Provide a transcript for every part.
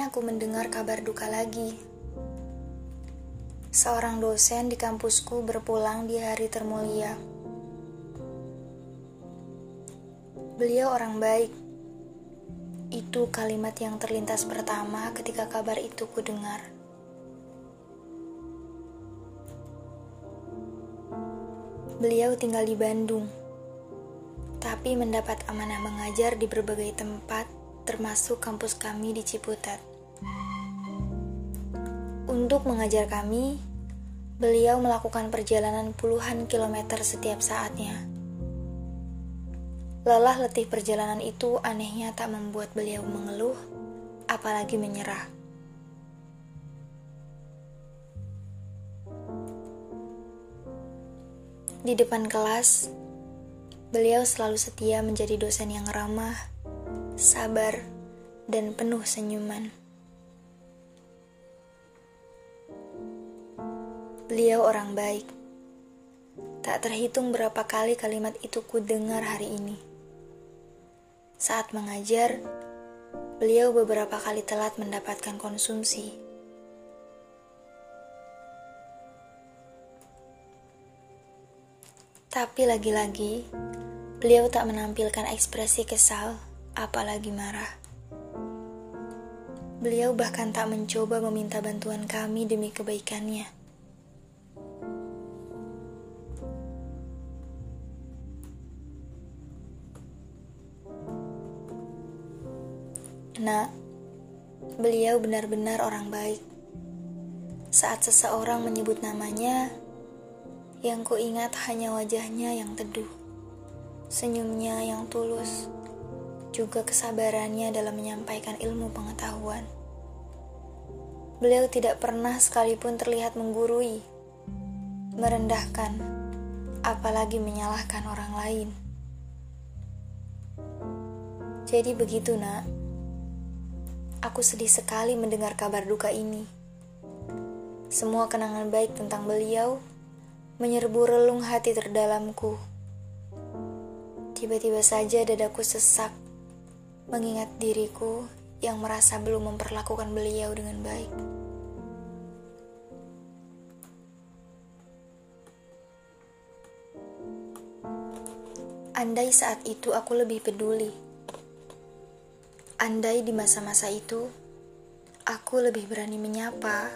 aku mendengar kabar duka lagi. Seorang dosen di kampusku berpulang di hari termulia. Beliau orang baik. Itu kalimat yang terlintas pertama ketika kabar itu kudengar. Beliau tinggal di Bandung, tapi mendapat amanah mengajar di berbagai tempat, termasuk kampus kami di Ciputat. Untuk mengajar kami, beliau melakukan perjalanan puluhan kilometer setiap saatnya. Lelah letih perjalanan itu anehnya tak membuat beliau mengeluh, apalagi menyerah. Di depan kelas, beliau selalu setia menjadi dosen yang ramah, sabar, dan penuh senyuman. Beliau orang baik. Tak terhitung berapa kali kalimat itu ku dengar hari ini. Saat mengajar, beliau beberapa kali telat mendapatkan konsumsi. Tapi lagi-lagi, beliau tak menampilkan ekspresi kesal, apalagi marah. Beliau bahkan tak mencoba meminta bantuan kami demi kebaikannya. Nak, beliau benar-benar orang baik. Saat seseorang menyebut namanya, yang kuingat hanya wajahnya yang teduh, senyumnya yang tulus, juga kesabarannya dalam menyampaikan ilmu pengetahuan. Beliau tidak pernah sekalipun terlihat menggurui, merendahkan, apalagi menyalahkan orang lain. Jadi begitu, Nak. Aku sedih sekali mendengar kabar duka ini. Semua kenangan baik tentang beliau menyerbu relung hati terdalamku. Tiba-tiba saja dadaku sesak, mengingat diriku yang merasa belum memperlakukan beliau dengan baik. Andai saat itu aku lebih peduli. Andai di masa-masa itu aku lebih berani menyapa,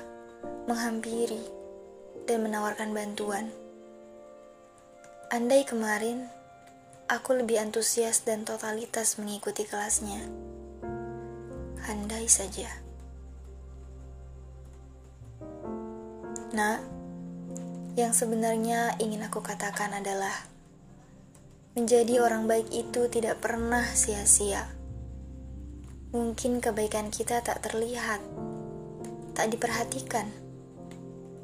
menghampiri, dan menawarkan bantuan. Andai kemarin aku lebih antusias dan totalitas mengikuti kelasnya. Andai saja. Nah, yang sebenarnya ingin aku katakan adalah menjadi orang baik itu tidak pernah sia-sia. Mungkin kebaikan kita tak terlihat, tak diperhatikan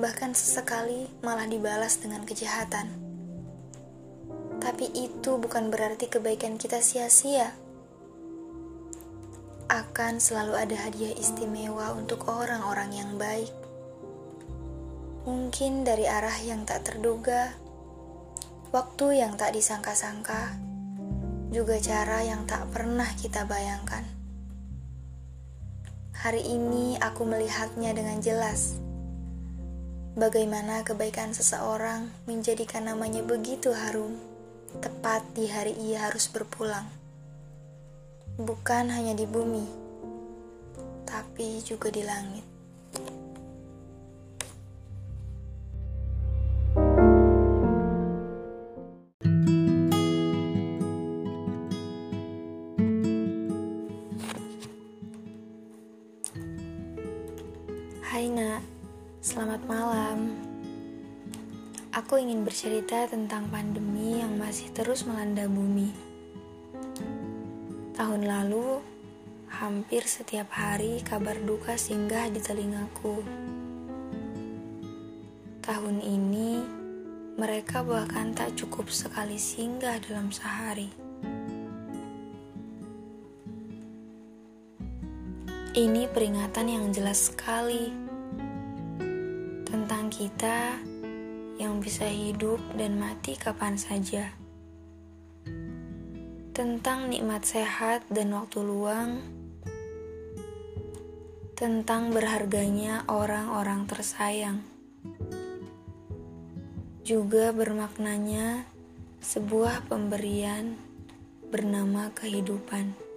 bahkan sesekali malah dibalas dengan kejahatan. Tapi itu bukan berarti kebaikan kita sia-sia. Akan selalu ada hadiah istimewa untuk orang-orang yang baik. Mungkin dari arah yang tak terduga, waktu yang tak disangka-sangka, juga cara yang tak pernah kita bayangkan. Hari ini aku melihatnya dengan jelas Bagaimana kebaikan seseorang menjadikan namanya begitu harum, tepat di hari ia harus berpulang. Bukan hanya di bumi, tapi juga di langit. Hai nak Selamat malam. Aku ingin bercerita tentang pandemi yang masih terus melanda bumi. Tahun lalu, hampir setiap hari kabar duka singgah di telingaku. Tahun ini, mereka bahkan tak cukup sekali singgah dalam sehari. Ini peringatan yang jelas sekali tentang kita yang bisa hidup dan mati kapan saja, tentang nikmat sehat dan waktu luang, tentang berharganya orang-orang tersayang. Juga bermaknanya sebuah pemberian bernama kehidupan.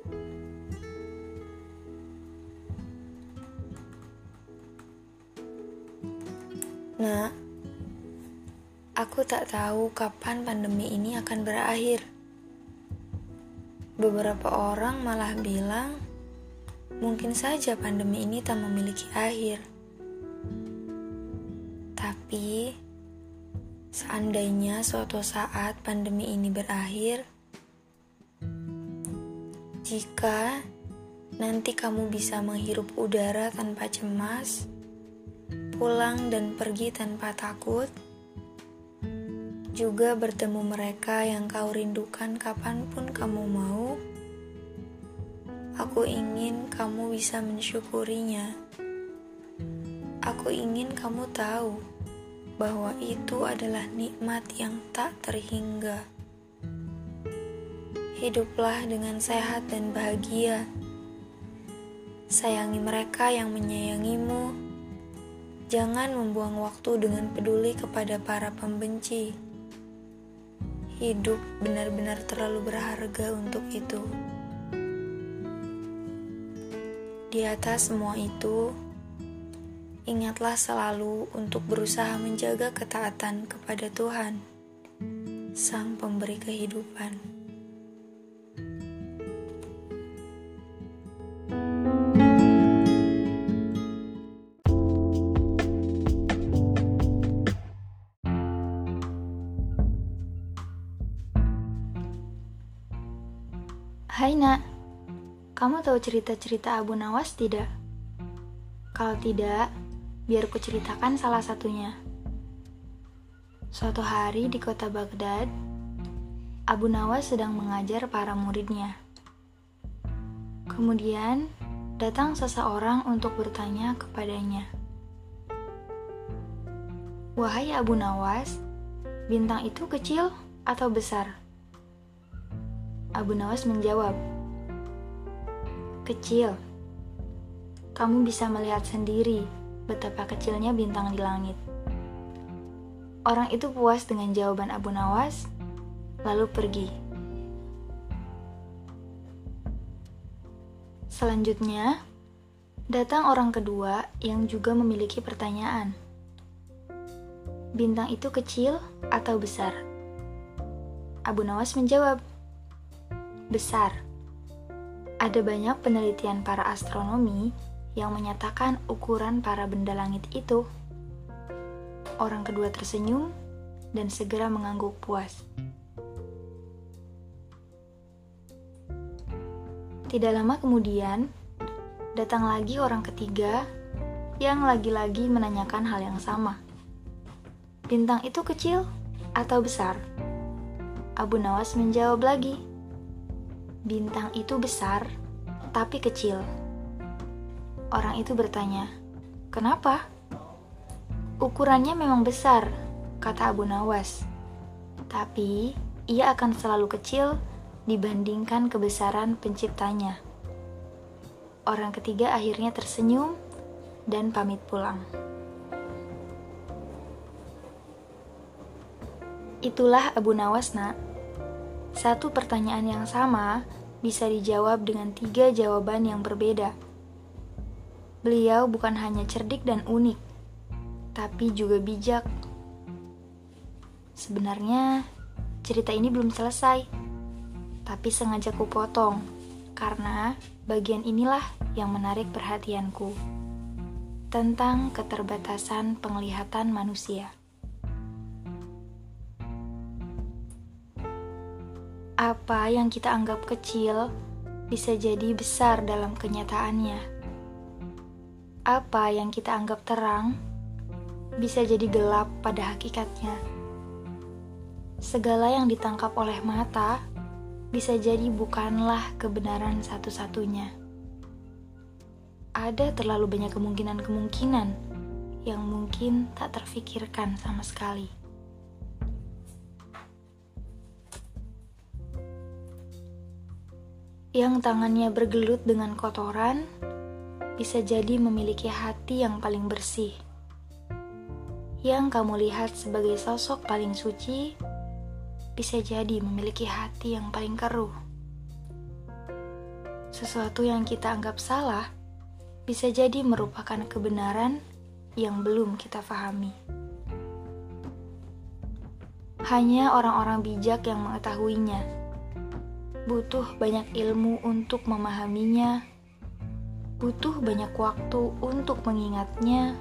Nah, aku tak tahu kapan pandemi ini akan berakhir. Beberapa orang malah bilang, mungkin saja pandemi ini tak memiliki akhir. Tapi, seandainya suatu saat pandemi ini berakhir, jika nanti kamu bisa menghirup udara tanpa cemas, pulang dan pergi tanpa takut, juga bertemu mereka yang kau rindukan kapan pun kamu mau. Aku ingin kamu bisa mensyukurinya. Aku ingin kamu tahu bahwa itu adalah nikmat yang tak terhingga. Hiduplah dengan sehat dan bahagia. Sayangi mereka yang menyayangimu. Jangan membuang waktu dengan peduli kepada para pembenci hidup benar-benar terlalu berharga untuk itu. Di atas semua itu, ingatlah selalu untuk berusaha menjaga ketaatan kepada Tuhan, Sang Pemberi Kehidupan. Kamu tahu cerita-cerita Abu Nawas tidak? Kalau tidak, biar ku ceritakan salah satunya. Suatu hari di kota Baghdad, Abu Nawas sedang mengajar para muridnya. Kemudian, datang seseorang untuk bertanya kepadanya. Wahai Abu Nawas, bintang itu kecil atau besar? Abu Nawas menjawab, Kecil. Kamu bisa melihat sendiri betapa kecilnya bintang di langit. Orang itu puas dengan jawaban Abu Nawas, lalu pergi. Selanjutnya, datang orang kedua yang juga memiliki pertanyaan. Bintang itu kecil atau besar? Abu Nawas menjawab, besar. Ada banyak penelitian para astronomi yang menyatakan ukuran para benda langit itu. Orang kedua tersenyum dan segera mengangguk puas. Tidak lama kemudian, datang lagi orang ketiga yang lagi-lagi menanyakan hal yang sama. Bintang itu kecil atau besar? Abu Nawas menjawab lagi, Bintang itu besar, tapi kecil. Orang itu bertanya, "Kenapa?" Ukurannya memang besar, kata Abu Nawas. Tapi ia akan selalu kecil dibandingkan kebesaran penciptanya. Orang ketiga akhirnya tersenyum dan pamit pulang. Itulah Abu Nawas, Nak. Satu pertanyaan yang sama bisa dijawab dengan tiga jawaban yang berbeda. Beliau bukan hanya cerdik dan unik, tapi juga bijak. Sebenarnya, cerita ini belum selesai, tapi sengaja kupotong karena bagian inilah yang menarik perhatianku tentang keterbatasan penglihatan manusia. Apa yang kita anggap kecil bisa jadi besar dalam kenyataannya. Apa yang kita anggap terang bisa jadi gelap pada hakikatnya. Segala yang ditangkap oleh mata bisa jadi bukanlah kebenaran satu-satunya. Ada terlalu banyak kemungkinan-kemungkinan yang mungkin tak terfikirkan sama sekali. Yang tangannya bergelut dengan kotoran bisa jadi memiliki hati yang paling bersih. Yang kamu lihat sebagai sosok paling suci, bisa jadi memiliki hati yang paling keruh. Sesuatu yang kita anggap salah bisa jadi merupakan kebenaran yang belum kita pahami. Hanya orang-orang bijak yang mengetahuinya butuh banyak ilmu untuk memahaminya, butuh banyak waktu untuk mengingatnya,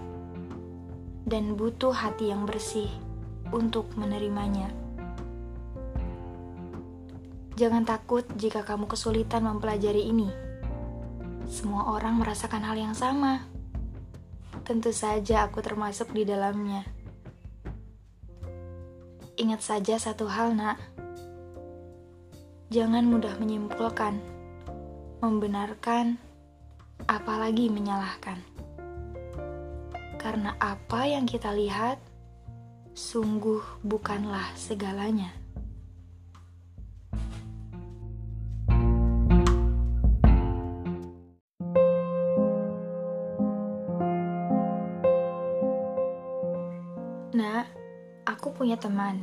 dan butuh hati yang bersih untuk menerimanya. Jangan takut jika kamu kesulitan mempelajari ini. Semua orang merasakan hal yang sama. Tentu saja aku termasuk di dalamnya. Ingat saja satu hal, Nak Jangan mudah menyimpulkan, membenarkan, apalagi menyalahkan. Karena apa yang kita lihat sungguh bukanlah segalanya. Nah, aku punya teman.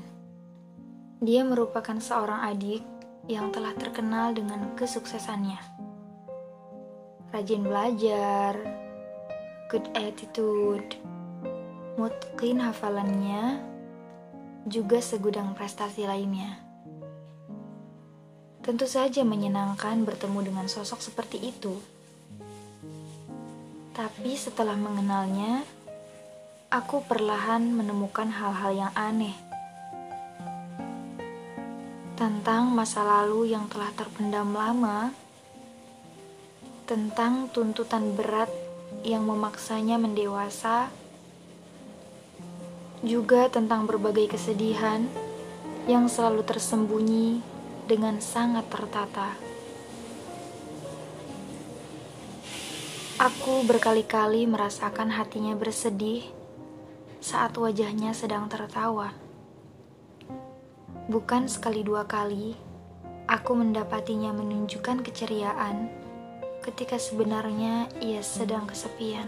Dia merupakan seorang adik yang telah terkenal dengan kesuksesannya. Rajin belajar, good attitude, mungkin hafalannya, juga segudang prestasi lainnya. Tentu saja menyenangkan bertemu dengan sosok seperti itu. Tapi setelah mengenalnya, aku perlahan menemukan hal-hal yang aneh tentang masa lalu yang telah terpendam lama, tentang tuntutan berat yang memaksanya mendewasa, juga tentang berbagai kesedihan yang selalu tersembunyi dengan sangat tertata. Aku berkali-kali merasakan hatinya bersedih saat wajahnya sedang tertawa. Bukan sekali dua kali, aku mendapatinya menunjukkan keceriaan ketika sebenarnya ia sedang kesepian.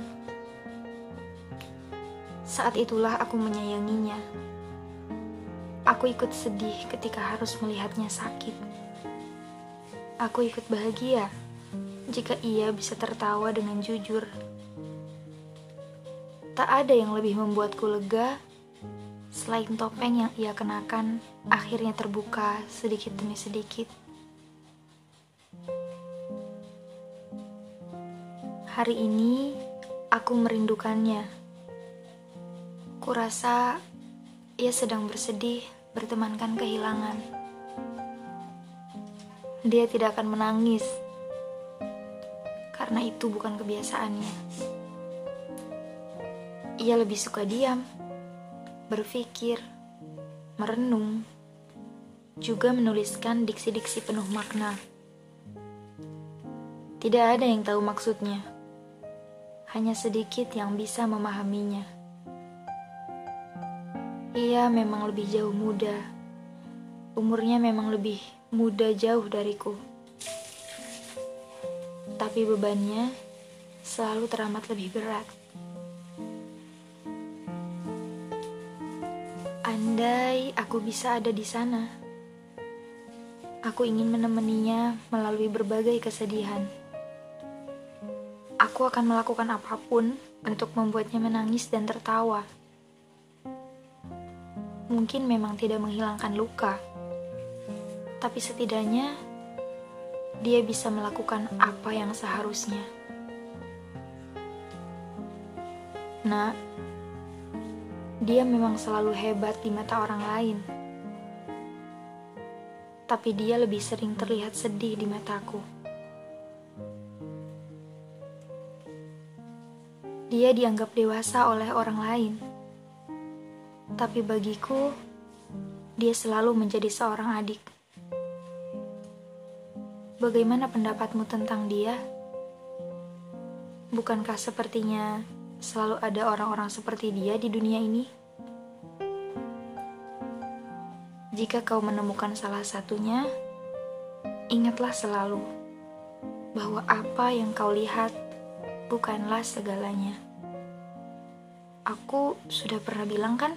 Saat itulah aku menyayanginya. Aku ikut sedih ketika harus melihatnya sakit. Aku ikut bahagia jika ia bisa tertawa dengan jujur. Tak ada yang lebih membuatku lega Selain topeng yang ia kenakan, akhirnya terbuka sedikit demi sedikit. Hari ini aku merindukannya. Kurasa ia sedang bersedih bertemankan kehilangan. Dia tidak akan menangis karena itu bukan kebiasaannya. Ia lebih suka diam berpikir, merenung, juga menuliskan diksi-diksi penuh makna. Tidak ada yang tahu maksudnya, hanya sedikit yang bisa memahaminya. Ia memang lebih jauh muda, umurnya memang lebih muda jauh dariku. Tapi bebannya selalu teramat lebih berat. Andai aku bisa ada di sana, aku ingin menemaninya melalui berbagai kesedihan. Aku akan melakukan apa pun untuk membuatnya menangis dan tertawa. Mungkin memang tidak menghilangkan luka, tapi setidaknya dia bisa melakukan apa yang seharusnya. Nah, dia memang selalu hebat di mata orang lain. Tapi dia lebih sering terlihat sedih di mataku. Dia dianggap dewasa oleh orang lain. Tapi bagiku, dia selalu menjadi seorang adik. Bagaimana pendapatmu tentang dia? Bukankah sepertinya selalu ada orang-orang seperti dia di dunia ini. Jika kau menemukan salah satunya, ingatlah selalu bahwa apa yang kau lihat bukanlah segalanya. Aku sudah pernah bilang kan?